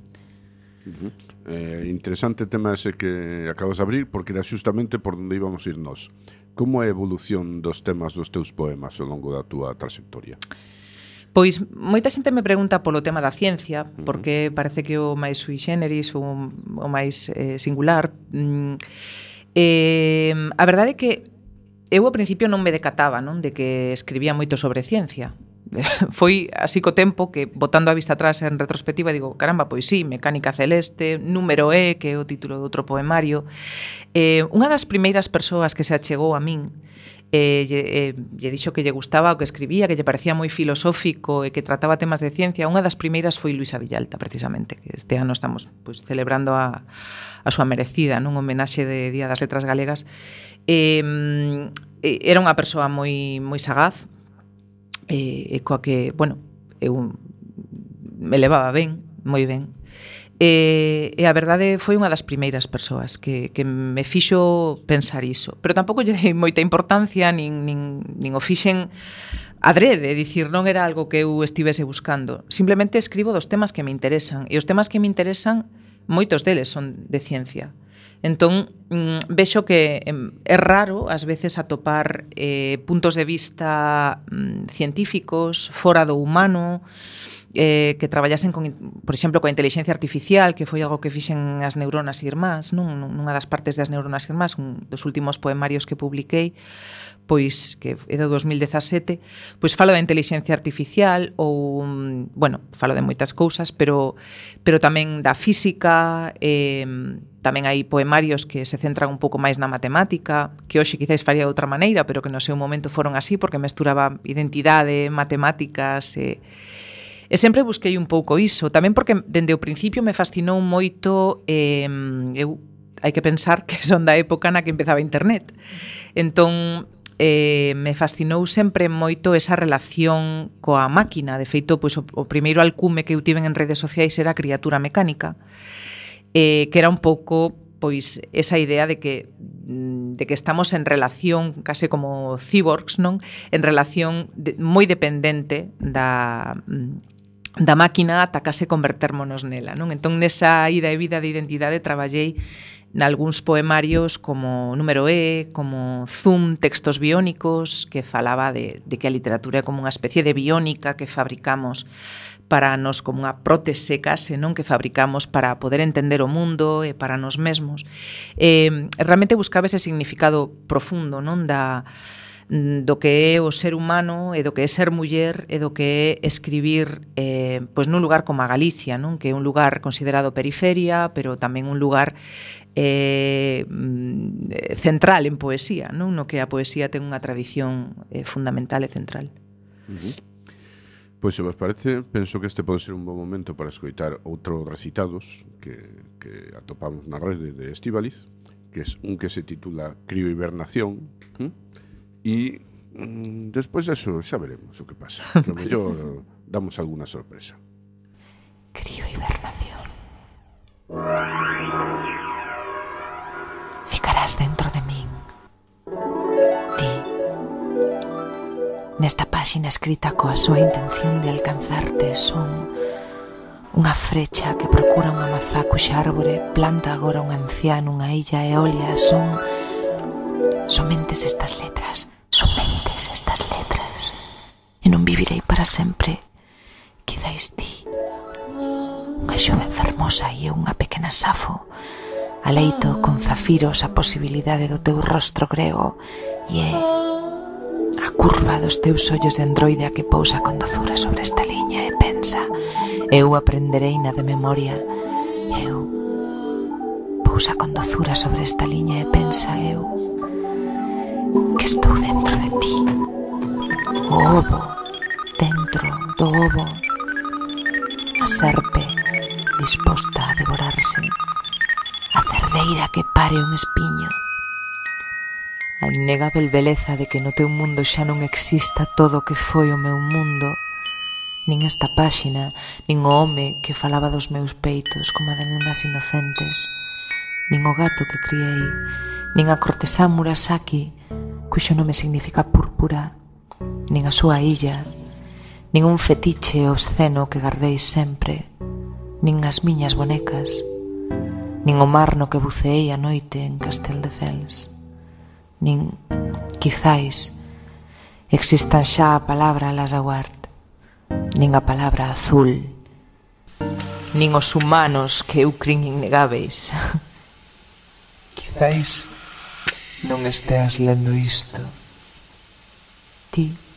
Uh -huh. eh, interesante tema ese que acabas de abrir porque era xustamente por onde íbamos ir nós. Como é a evolución dos temas dos teus poemas ao longo da túa trayectoria? Pois moita xente me pregunta polo tema da ciencia, porque parece que o máis sui generis, o, o máis eh, singular. Mm, eh, a verdade é que eu ao principio non me decataba non de que escribía moito sobre ciencia foi así co tempo que botando a vista atrás en retrospectiva digo, caramba, pois sí, Mecánica Celeste, Número E, que é o título do outro poemario. Eh, unha das primeiras persoas que se achegou a min eh, lle, eh, lle dixo que lle gustaba o que escribía, que lle parecía moi filosófico e que trataba temas de ciencia, unha das primeiras foi Luisa Villalta, precisamente, que este ano estamos pois, celebrando a, a súa merecida, nun homenaxe de Día das Letras Galegas. Eh, mm, era unha persoa moi moi sagaz, e, e coa que, bueno, eu me levaba ben, moi ben. E, e a verdade foi unha das primeiras persoas que, que me fixo pensar iso. Pero tampouco lle dei moita importancia, nin, nin, nin o fixen adrede, dicir, non era algo que eu estivese buscando. Simplemente escribo dos temas que me interesan, e os temas que me interesan, moitos deles son de ciencia. Entón, mm, vexo que é raro ás veces atopar eh, puntos de vista mm, científicos, fora do humano, eh, que traballasen, con, por exemplo, coa inteligencia artificial, que foi algo que fixen as neuronas irmás, non? nunha das partes das neuronas irmás, un dos últimos poemarios que publiquei, pois que é do 2017, pois falo da inteligencia artificial ou, mm, bueno, falo de moitas cousas, pero, pero tamén da física, eh, tamén hai poemarios que se centran un pouco máis na matemática, que hoxe quizáis faría de outra maneira, pero que no seu momento foron así, porque mesturaba identidade, matemáticas e... Eh, E sempre busquei un pouco iso, tamén porque dende o principio me fascinou moito eh, eu hai que pensar que son da época na que empezaba internet. Entón, eh, me fascinou sempre moito esa relación coa máquina. De feito, pois, o, o primeiro alcume que eu tiven en redes sociais era a criatura mecánica, eh, que era un pouco pois esa idea de que mm, de que estamos en relación case como cyborgs, non? En relación de, moi dependente da mm, da máquina ata case convertérmonos nela. Non? Entón, nesa ida e vida de identidade traballei nalgúns poemarios como Número E, como Zoom, textos biónicos, que falaba de, de que a literatura é como unha especie de biónica que fabricamos para nos como unha prótese case non que fabricamos para poder entender o mundo e para nos mesmos. Eh, realmente buscaba ese significado profundo non da, Mm, do que é o ser humano e do que é ser muller e do que é escribir eh, pois nun lugar como a Galicia, non? que é un lugar considerado periferia, pero tamén un lugar eh, mm, central en poesía, non? no que a poesía ten unha tradición eh, fundamental e central. Uh -huh. Pois se vos parece, penso que este pode ser un bom momento para escoitar outros recitados que, que atopamos na rede de Estivaliz, que é un que se titula Criohibernación, ¿eh? Hm? E mm, despois eso xa veremos o que pasa. Que mellor damos alguna sorpresa. Crío hibernación. Ficarás dentro de min. Ti. Nesta páxina escrita coa súa intención de alcanzarte son unha frecha que procura unha mazá cuxa árbore planta agora un ancián unha illa eólia son somente estas letras sempre quizáis ti. Unha xove fermosa e unha pequena safo. A leito con zafiros a posibilidade do teu rostro grego e a curva dos teus ollos de androide a que pousa con dozura sobre esta liña e pensa eu aprenderei na de memoria. Eu pousa con dozura sobre esta liña e pensa eu que estou dentro de ti. O ovo do ovo, a serpe disposta a devorarse, a cerdeira que pare un espiño, a innegável beleza de que no teu mundo xa non exista todo o que foi o meu mundo, nin esta páxina, nin o home que falaba dos meus peitos como a de nenas inocentes, nin o gato que criei, nin a cortesá Murasaki, cuxo nome significa púrpura, nin a súa illa, nin un fetiche obsceno que gardei sempre, nin as miñas bonecas, nin o mar no que buceei a noite en Castel de Fels, nin, quizáis, existan xa a palabra Lazaguard, nin a palabra azul, nin os humanos que eu crin innegáveis. Quizáis non esteas lendo isto. Ti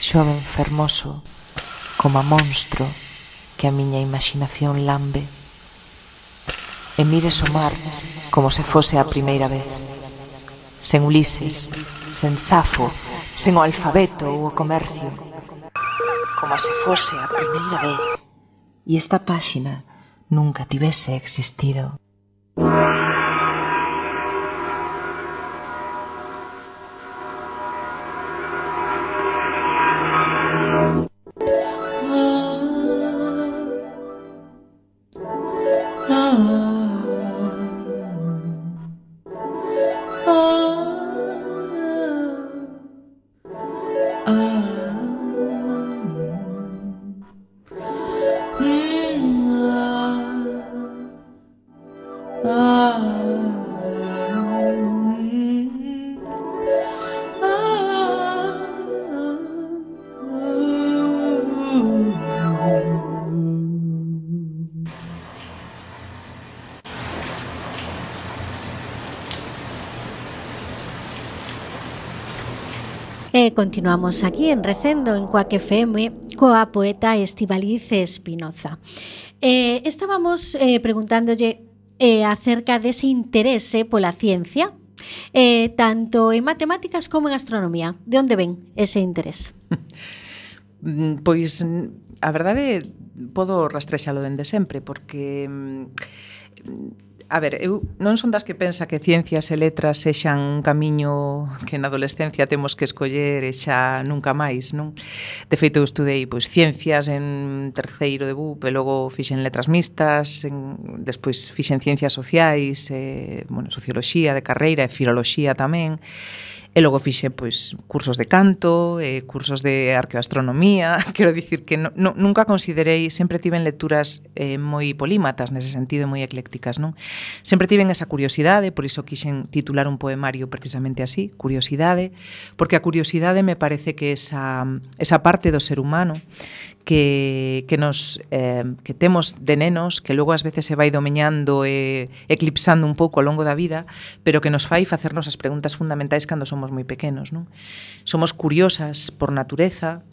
xoven fermoso, como a monstro que a miña imaginación lambe. E mires o mar como se fose a primeira vez. Sen Ulises, sen Safo, sen o alfabeto ou o comercio. Como se fose a primeira vez. E esta páxina nunca tivese existido. E continuamos aquí en Recendo en Coaque FM coa poeta Estivaliz Espinoza. Eh, estábamos eh, preguntándolle eh, acerca dese interese pola ciencia, eh, tanto en matemáticas como en astronomía. De onde ven ese interés? Mm, pois a verdade podo rastrexalo dende sempre porque mm, A ver, eu non son das que pensa que ciencias e letras sexan un camiño que na adolescencia temos que escoller e xa nunca máis, non? De feito, eu estudei pois, ciencias en terceiro de BUP e logo fixen letras mixtas, en, despois fixen ciencias sociais, e, bueno, socioloxía de carreira e filoloxía tamén, E logo fixe pois, cursos de canto, eh, cursos de arqueoastronomía, quero dicir que no, no, nunca considerei, sempre tiven lecturas eh, moi polímatas, nese sentido moi eclécticas, non? Sempre tiven esa curiosidade, por iso quixen titular un poemario precisamente así, curiosidade, porque a curiosidade me parece que esa, esa parte do ser humano que, que nos eh, que temos de nenos que logo ás veces se vai domeñando e eclipsando un pouco ao longo da vida, pero que nos fai facernos as preguntas fundamentais cando somos somos moi pequenos, non? Somos curiosas por natureza,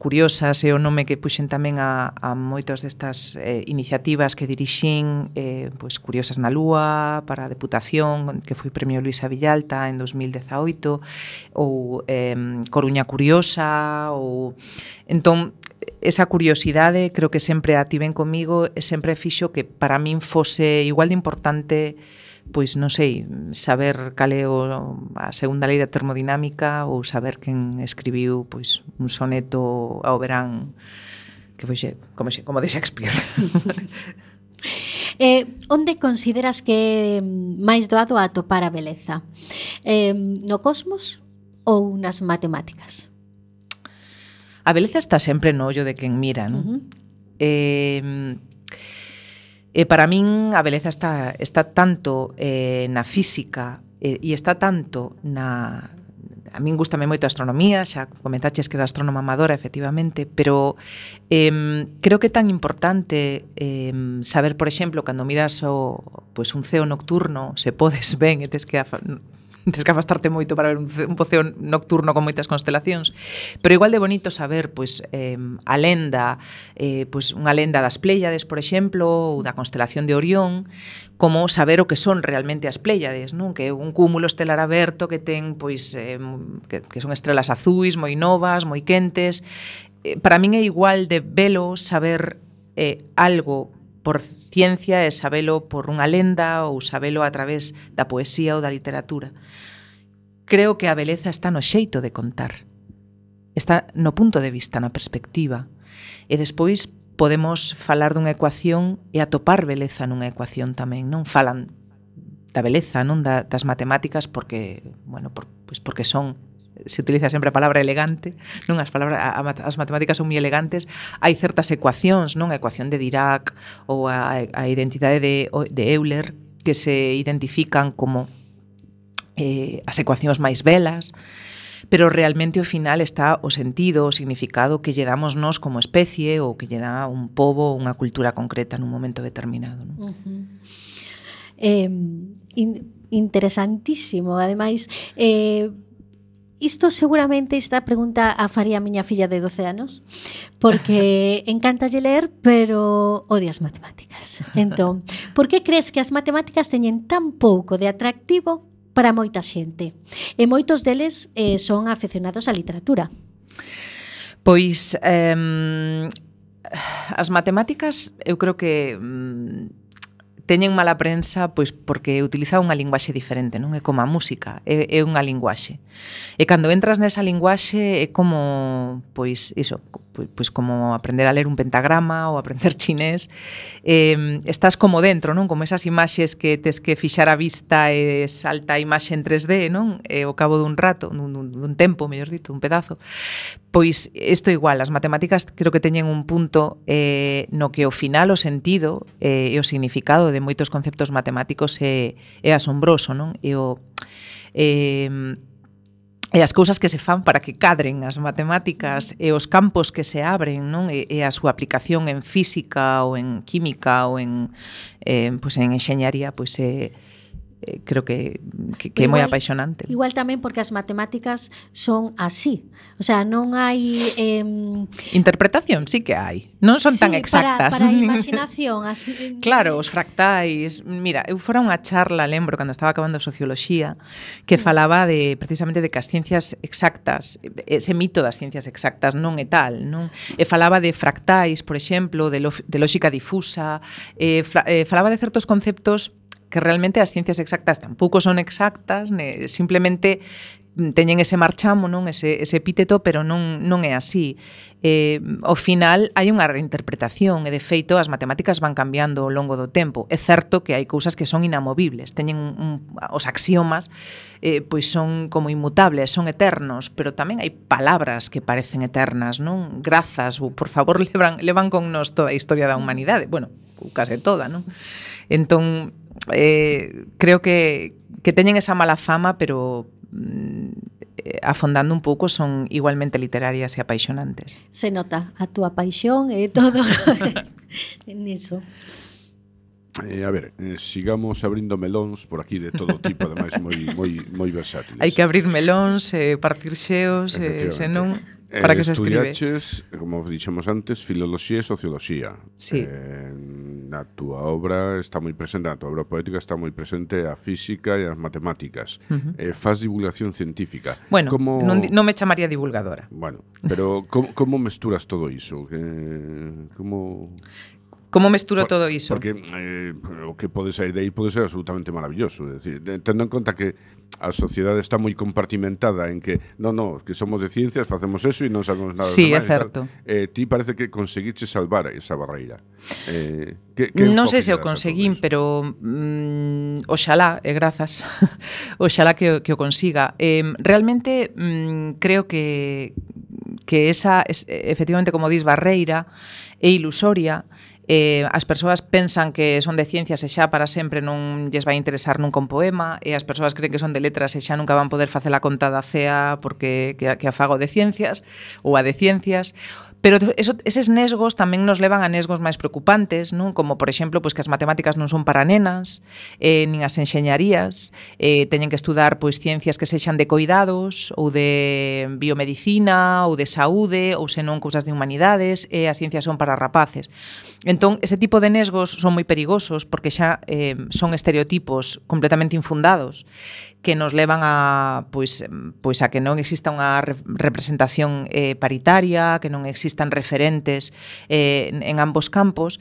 curiosas é o nome que puxen tamén a, a moitas destas eh, iniciativas que dirixín eh, pois, Curiosas na Lúa para a Deputación que foi Premio Luisa Villalta en 2018 ou eh, Coruña Curiosa ou... entón esa curiosidade creo que sempre a tiven comigo e sempre fixo que para min fose igual de importante eh, pois non sei, saber cal é o, a segunda lei da termodinámica ou saber quen escribiu pois un soneto ao verán que foi xe, como, xe, como de Shakespeare. Eh, onde consideras que máis doado a atopar a beleza? Eh, no cosmos ou nas matemáticas? A beleza está sempre no ollo de quen mira, non? Uh -huh. eh, E para min a beleza está, está tanto eh, na física eh, e está tanto na... A min gustame moito a astronomía, xa comentaches que era astrónoma amadora, efectivamente, pero eh, creo que é tan importante eh, saber, por exemplo, cando miras o, pues, un ceo nocturno, se podes ben e tes que tens que afastarte moito para ver un, un poceo nocturno con moitas constelacións, pero igual de bonito saber pois eh, a lenda, eh, pois unha lenda das Pléiades, por exemplo, ou da constelación de Orión, como saber o que son realmente as Pléiades, non? Que é un cúmulo estelar aberto que ten pois eh, que, que son estrelas azuis, moi novas, moi quentes. Eh, para min é igual de velo saber eh, algo por ciencia e sabelo por unha lenda ou sabelo a través da poesía ou da literatura. Creo que a beleza está no xeito de contar. Está no punto de vista, na perspectiva. E despois podemos falar dunha ecuación e atopar beleza nunha ecuación tamén, non? Falan da beleza, non da, das matemáticas porque, bueno, por, pois porque son se utiliza sempre a palabra elegante, non as palabras as matemáticas son moi elegantes, hai certas ecuacións, non? A ecuación de Dirac ou a, a identidade de, de Euler que se identifican como eh, as ecuacións máis velas, pero realmente ao final está o sentido, o significado que lle damos nós como especie ou que lle dá un pobo ou unha cultura concreta nun momento determinado. Non? Uh -huh. eh, in interesantísimo, ademais... Eh, isto seguramente esta pregunta a faría a miña filla de 12 anos, porque encantalle ler, pero odia as matemáticas. Entón, por que crees que as matemáticas teñen tan pouco de atractivo para moita xente? E moitos deles eh, son afeccionados á literatura. Pois, eh, as matemáticas, eu creo que mm, teñen mala prensa pois porque utiliza unha linguaxe diferente, non é como a música, é, é unha linguaxe. E cando entras nesa linguaxe é como pois iso, pois, pois como aprender a ler un pentagrama ou aprender chinés, eh, estás como dentro, non? Como esas imaxes que tes que fixar a vista e salta a imaxe en 3D, non? E ao cabo dun rato, dun, dun tempo, mellor dito, un pedazo. Pois isto igual, as matemáticas creo que teñen un punto eh, no que ao final o sentido eh, e o significado de moitos conceptos matemáticos é, é asombroso, non? E o... Eh, e as cousas que se fan para que cadren as matemáticas e os campos que se abren, non? E, e a súa aplicación en física ou en química ou en eh, pois en enxeñaría, pois é eh, eh, creo que, que, que igual, é moi apaixonante. Igual tamén porque as matemáticas son así. O sea, non hai... Eh, Interpretación sí que hai. Non son sí, tan exactas. Para, para a imaginación. Así... claro, os fractais. Mira, eu fora unha charla, lembro, cando estaba acabando Socioloxía, que falaba de precisamente de que as ciencias exactas, ese mito das ciencias exactas non é tal, non? E falaba de fractais, por exemplo, de, lo, de lógica difusa, eh, fra, eh, falaba de certos conceptos que realmente as ciencias exactas tampouco son exactas, ne, simplemente teñen ese marchamo, non ese, ese epíteto, pero non, non é así. Eh, ao final hai unha reinterpretación e de feito as matemáticas van cambiando ao longo do tempo. É certo que hai cousas que son inamovibles, teñen un, os axiomas eh, pois son como inmutables, son eternos, pero tamén hai palabras que parecen eternas, non? Grazas, ou por favor, levan, levan con nos toda a historia da humanidade. Bueno, case toda, non? Entón, eh, creo que, que teñen esa mala fama, pero mm, eh, afondando un pouco son igualmente literarias e apaixonantes. Se nota a túa paixón e todo niso. Eh, a ver, eh, sigamos abrindo melóns por aquí de todo tipo, ademais moi moi moi versátiles. Hai que abrir melóns, eh, partir xeos, eh, senón eh, para que se escribe. como dixemos antes, filoloxía e socioloxía. Sí. Eh, na túa obra está moi presente, na túa obra poética está moi presente a física e as matemáticas. Uh -huh. eh, faz divulgación científica. Bueno, como... non, non me chamaría divulgadora. Bueno, pero como, como mesturas todo iso? Que, como... Como mesturo Por, todo iso? Porque eh, o que pode sair de aí pode ser absolutamente maravilloso. É decir, tendo en conta que a sociedade está moi compartimentada en que, non, non, que somos de ciencias, facemos eso e non sabemos nada. Sí, é certo. Eh, ti parece que conseguiche salvar esa barreira. Eh, que, que non sei se o conseguín, pero mm, oxalá, e eh, grazas, oxalá que, que o consiga. Eh, realmente mm, creo que que esa, es, efectivamente, como dis, barreira é ilusoria, eh, as persoas pensan que son de ciencias e xa para sempre non lles vai interesar nunca un poema e as persoas creen que son de letras e xa nunca van poder facer a contada cea porque que, que afago de ciencias ou a de ciencias. Pero eso, eses nesgos tamén nos levan a nesgos máis preocupantes, non? Como, por exemplo, pois que as matemáticas non son para nenas, eh, nin as enxeñarías, eh, teñen que estudar pois ciencias que sexan de coidados ou de biomedicina ou de saúde ou senón cousas de humanidades e eh, as ciencias son para rapaces. Entón, ese tipo de nesgos son moi perigosos porque xa eh, son estereotipos completamente infundados que nos levan a pois pois a que non exista unha representación eh, paritaria, que non existan referentes eh, en ambos campos.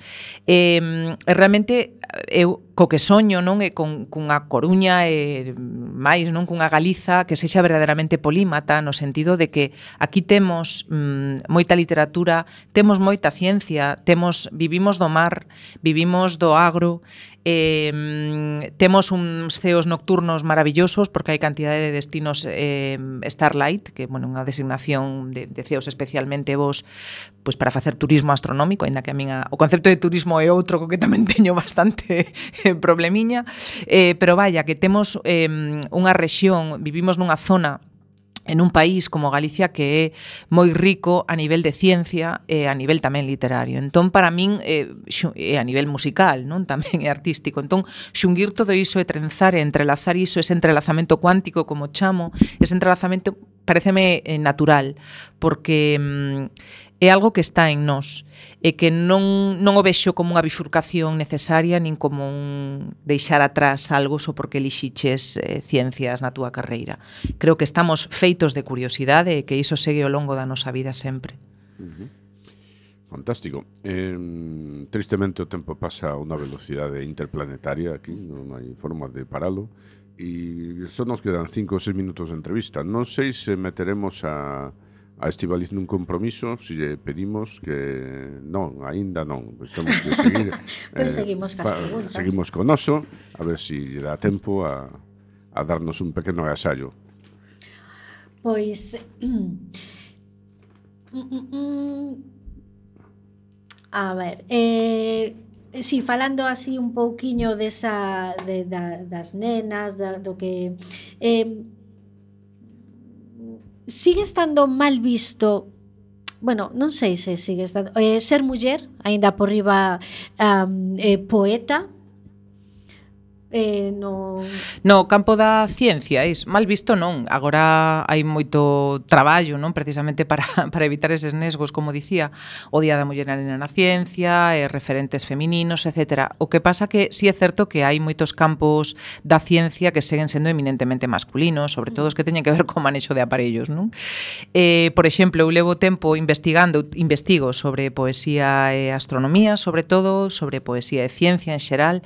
Eh, realmente eu co que soño, non? E con, cunha Coruña e máis, non? Cunha Galiza que sexa verdadeiramente polímata no sentido de que aquí temos mm, moita literatura, temos moita ciencia, temos vivimos do mar, vivimos do agro, eh, temos uns ceos nocturnos maravillosos porque hai cantidade de destinos eh, Starlight, que bueno, unha designación de, de ceos especialmente vos pois para facer turismo astronómico, aínda que a min a, o concepto de turismo é outro co que tamén teño bastante problemiña, eh, pero vaya, que temos eh, unha rexión, vivimos nunha zona en un país como Galicia que é moi rico a nivel de ciencia e a nivel tamén literario. Entón, para min, eh, e a nivel musical, non tamén é artístico. Entón, xunguir todo iso e trenzar e entrelazar iso, ese entrelazamento cuántico, como chamo, ese entrelazamento pareceme eh, natural, porque é algo que está en nós e que non, non o vexo como unha bifurcación necesaria nin como un deixar atrás algo só porque lixiches eh, ciencias na túa carreira. Creo que estamos feitos de curiosidade e que iso segue ao longo da nosa vida sempre. Uh -huh. Fantástico. Eh, tristemente o tempo pasa a unha velocidade interplanetaria aquí, non hai forma de paralo e só nos quedan 5 ou 6 minutos de entrevista. Non sei se meteremos a a Estivaliz nun compromiso, se lle pedimos que non, aínda non, pois temos que seguir. Eh, Pero eh, seguimos cas preguntas. Seguimos con oso, a ver se si lle dá tempo a, a darnos un pequeno agasallo. Pois A ver, eh, si sí, falando así un pouquiño desa de, da, das nenas, da, do que eh sigue estando mal visto bueno, non sei se sigue estando eh, ser muller, aínda por riba um, eh, poeta eh, no... No, campo da ciencia, is, mal visto non. Agora hai moito traballo, non? Precisamente para, para evitar eses nesgos, como dicía, o Día da Muller na Ciencia, e referentes femininos, etc. O que pasa que sí é certo que hai moitos campos da ciencia que seguen sendo eminentemente masculinos, sobre todo os que teñen que ver co manexo de aparellos, non? Eh, por exemplo, eu levo tempo investigando, investigo sobre poesía e astronomía, sobre todo, sobre poesía e ciencia en xeral,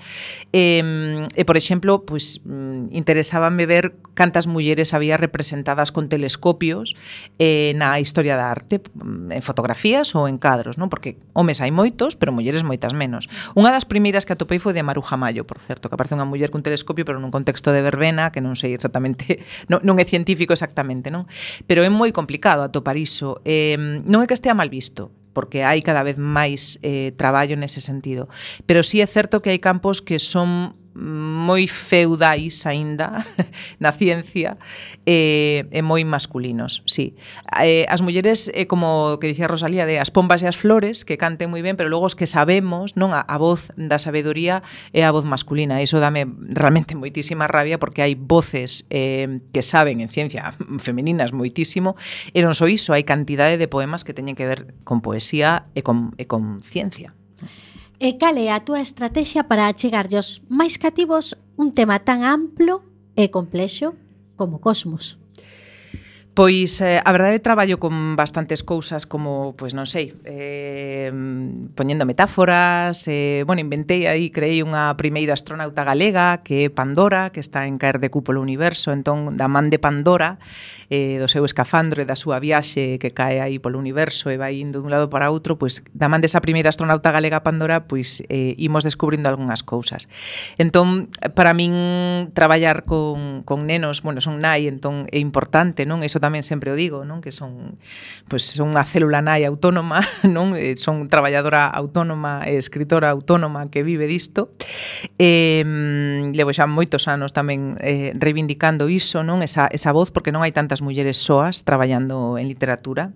eh, e, por exemplo, pois, mm, interesábame ver cantas mulleres había representadas con telescopios eh, na historia da arte, mm, en fotografías ou en cadros, non? porque homes hai moitos, pero mulleres moitas menos. Unha das primeiras que atopei foi de Maruja Mayo, por certo, que aparece unha muller cun telescopio, pero nun contexto de verbena, que non sei exactamente, non, non é científico exactamente, non? Pero é moi complicado atopar iso. Eh, non é que estea mal visto, porque hai cada vez máis eh, traballo nese sentido. Pero sí é certo que hai campos que son moi feudais aínda na ciencia e, e moi masculinos, sí. Eh, as mulleres, é como que dicía Rosalía, de as pombas e as flores, que canten moi ben, pero logo os que sabemos, non a, a voz da sabedoría é a voz masculina. Iso dame realmente moitísima rabia porque hai voces eh, que saben en ciencia femeninas moitísimo, e non só iso, hai cantidade de poemas que teñen que ver con poesía e con, e con ciencia. E cal é a túa estrategia para achegarlle aos máis cativos un tema tan amplo e complexo como Cosmos? Pois eh, a verdade traballo con bastantes cousas como, pois non sei, eh, poñendo metáforas, eh, bueno, inventei aí, creei unha primeira astronauta galega que é Pandora, que está en caer de cúpolo universo, entón da man de Pandora, eh, do seu escafandro e da súa viaxe que cae aí polo universo e vai indo dun lado para outro, pois da man desa primeira astronauta galega Pandora, pois eh, imos descubrindo algunhas cousas. Entón, para min traballar con, con nenos, bueno, son nai, entón é importante, non? Eso tamén sempre o digo, non? Que son pois son unha célula nai autónoma, non? Eh, son traballadora autónoma, e escritora autónoma que vive disto. Eh, levo xa moitos anos tamén eh, reivindicando iso, non? Esa, esa voz porque non hai tantas mulleres soas traballando en literatura.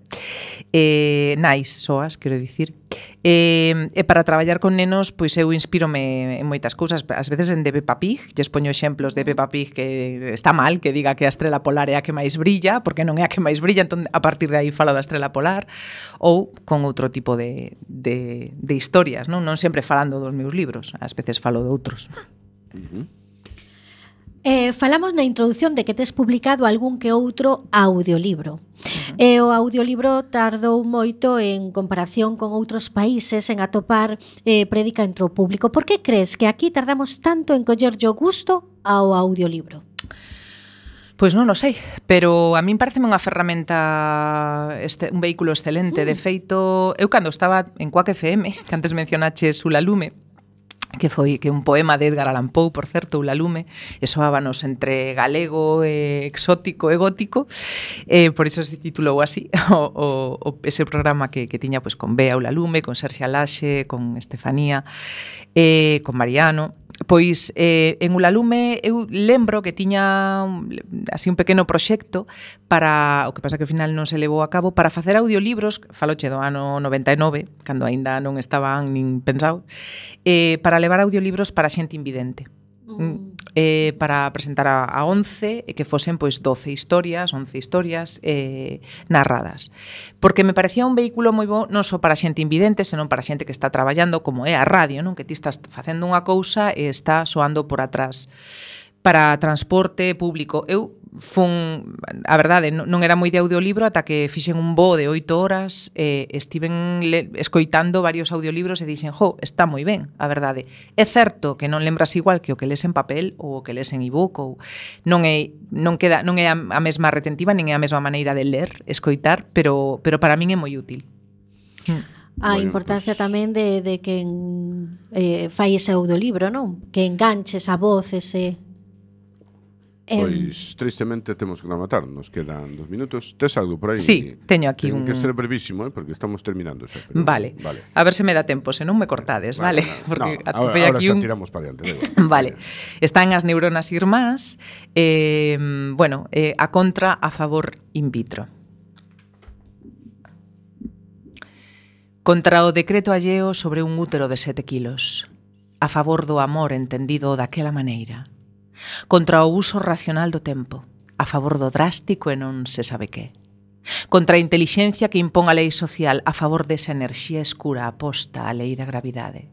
Eh, nais soas, quero dicir, E, e para traballar con nenos, pois eu inspírome en moitas cousas, ás veces en de Peppa Pig, lles poño exemplos de Peppa Pig que está mal que diga que a estrela polar é a que máis brilla, porque non é a que máis brilla, entón a partir de aí falo da estrela polar ou con outro tipo de, de, de historias, non? Non sempre falando dos meus libros, ás veces falo de outros. Uh -huh. Eh, falamos na introdución de que tes publicado algún que outro audiolibro. Uh eh, -huh. E o audiolibro tardou moito en comparación con outros países en atopar eh, prédica entre o público. Por que crees que aquí tardamos tanto en coller o gusto ao audiolibro? Pois non o sei, pero a min pareceme unha ferramenta, este, un vehículo excelente. Mm. De feito, eu cando estaba en Coac FM, que antes mencionaches Sula Lume, que foi que un poema de Edgar Allan Poe, por certo, Ula Lume, e soábanos entre galego e exótico e gótico, eh, por iso se titulou así o, o, o ese programa que, que tiña pues, con Bea Ula Lume, con Serxia Laxe, con Estefanía, eh, con Mariano, Pois eh, en Ulalume eu lembro que tiña así un pequeno proxecto para, o que pasa que ao final non se levou a cabo, para facer audiolibros, faloche do ano 99, cando aínda non estaban nin pensados, eh, para levar audiolibros para xente invidente. Mm eh, para presentar a, a 11 e eh, que fosen pois 12 historias, 11 historias eh, narradas. Porque me parecía un vehículo moi bo non só para xente invidente, senón para xente que está traballando como é a radio, non que ti estás facendo unha cousa e está soando por atrás para transporte público. Eu fun, a verdade, non era moi de audiolibro ata que fixen un bo de oito horas e eh, estiven le, escoitando varios audiolibros e dixen, jo, está moi ben, a verdade. É certo que non lembras igual que o que les en papel ou o que les en ebook ou non é non queda non é a, a mesma retentiva nin é a mesma maneira de ler, escoitar, pero pero para min é moi útil. Hmm. A importancia pues... tamén de, de que en, eh, fai ese audiolibro, non? Que enganches a voz, ese Eh, pois, tristemente, temos que rematar. Nos quedan dos minutos. Tes algo por aí? Sí, teño aquí Ten un... que ser brevísimo, eh, porque estamos terminando xa. Pero... Vale. vale. A ver se me dá tempo, se non me cortades, vale? vale. Porque no, atopei ahora, aquí un... tiramos para diante. vale. Están as neuronas irmás, eh, bueno, eh, a contra a favor in vitro. Contra o decreto alleo sobre un útero de sete kilos. A favor do amor entendido daquela maneira contra o uso racional do tempo, a favor do drástico e non se sabe que. Contra a intelixencia que impón a lei social a favor desa enerxía escura aposta á lei da gravidade.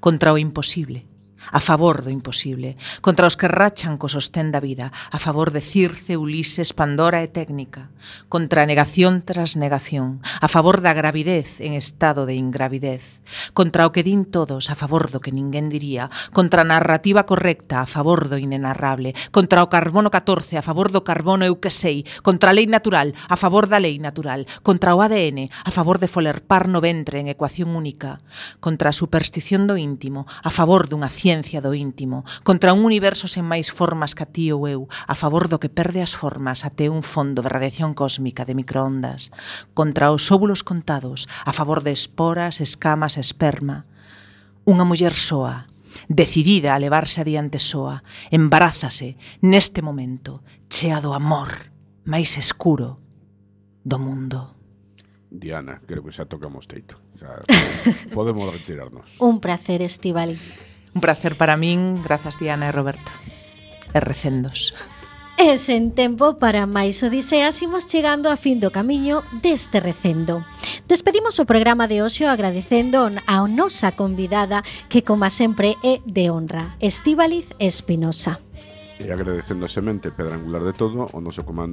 Contra o imposible, a favor do imposible, contra os que rachan co sostén da vida, a favor de Circe, Ulises, Pandora e Técnica, contra a negación tras negación, a favor da gravidez en estado de ingravidez, contra o que din todos, a favor do que ninguén diría, contra a narrativa correcta, a favor do inenarrable, contra o carbono 14, a favor do carbono eu que sei, contra a lei natural, a favor da lei natural, contra o ADN, a favor de folerpar no ventre en ecuación única, contra a superstición do íntimo, a favor dunha ciencia ciencia do íntimo, contra un universo sen máis formas que a ti ou eu, a favor do que perde as formas até un fondo de radiación cósmica de microondas, contra os óvulos contados, a favor de esporas, escamas, esperma. Unha muller soa, decidida a levarse adiante soa, embarázase neste momento, chea do amor máis escuro do mundo. Diana, creo que xa tocamos teito. Xa, podemos retirarnos. Un placer, Estivali. Un placer para min, grazas Diana e Roberto. E recendos. E sen tempo para máis odiseas imos chegando a fin do camiño deste recendo. Despedimos o programa de hoxe agradecendo a nosa convidada que, como sempre, é de honra, Estíbaliz Espinosa. E agradecendo semente, pedra angular de todo, o noso comando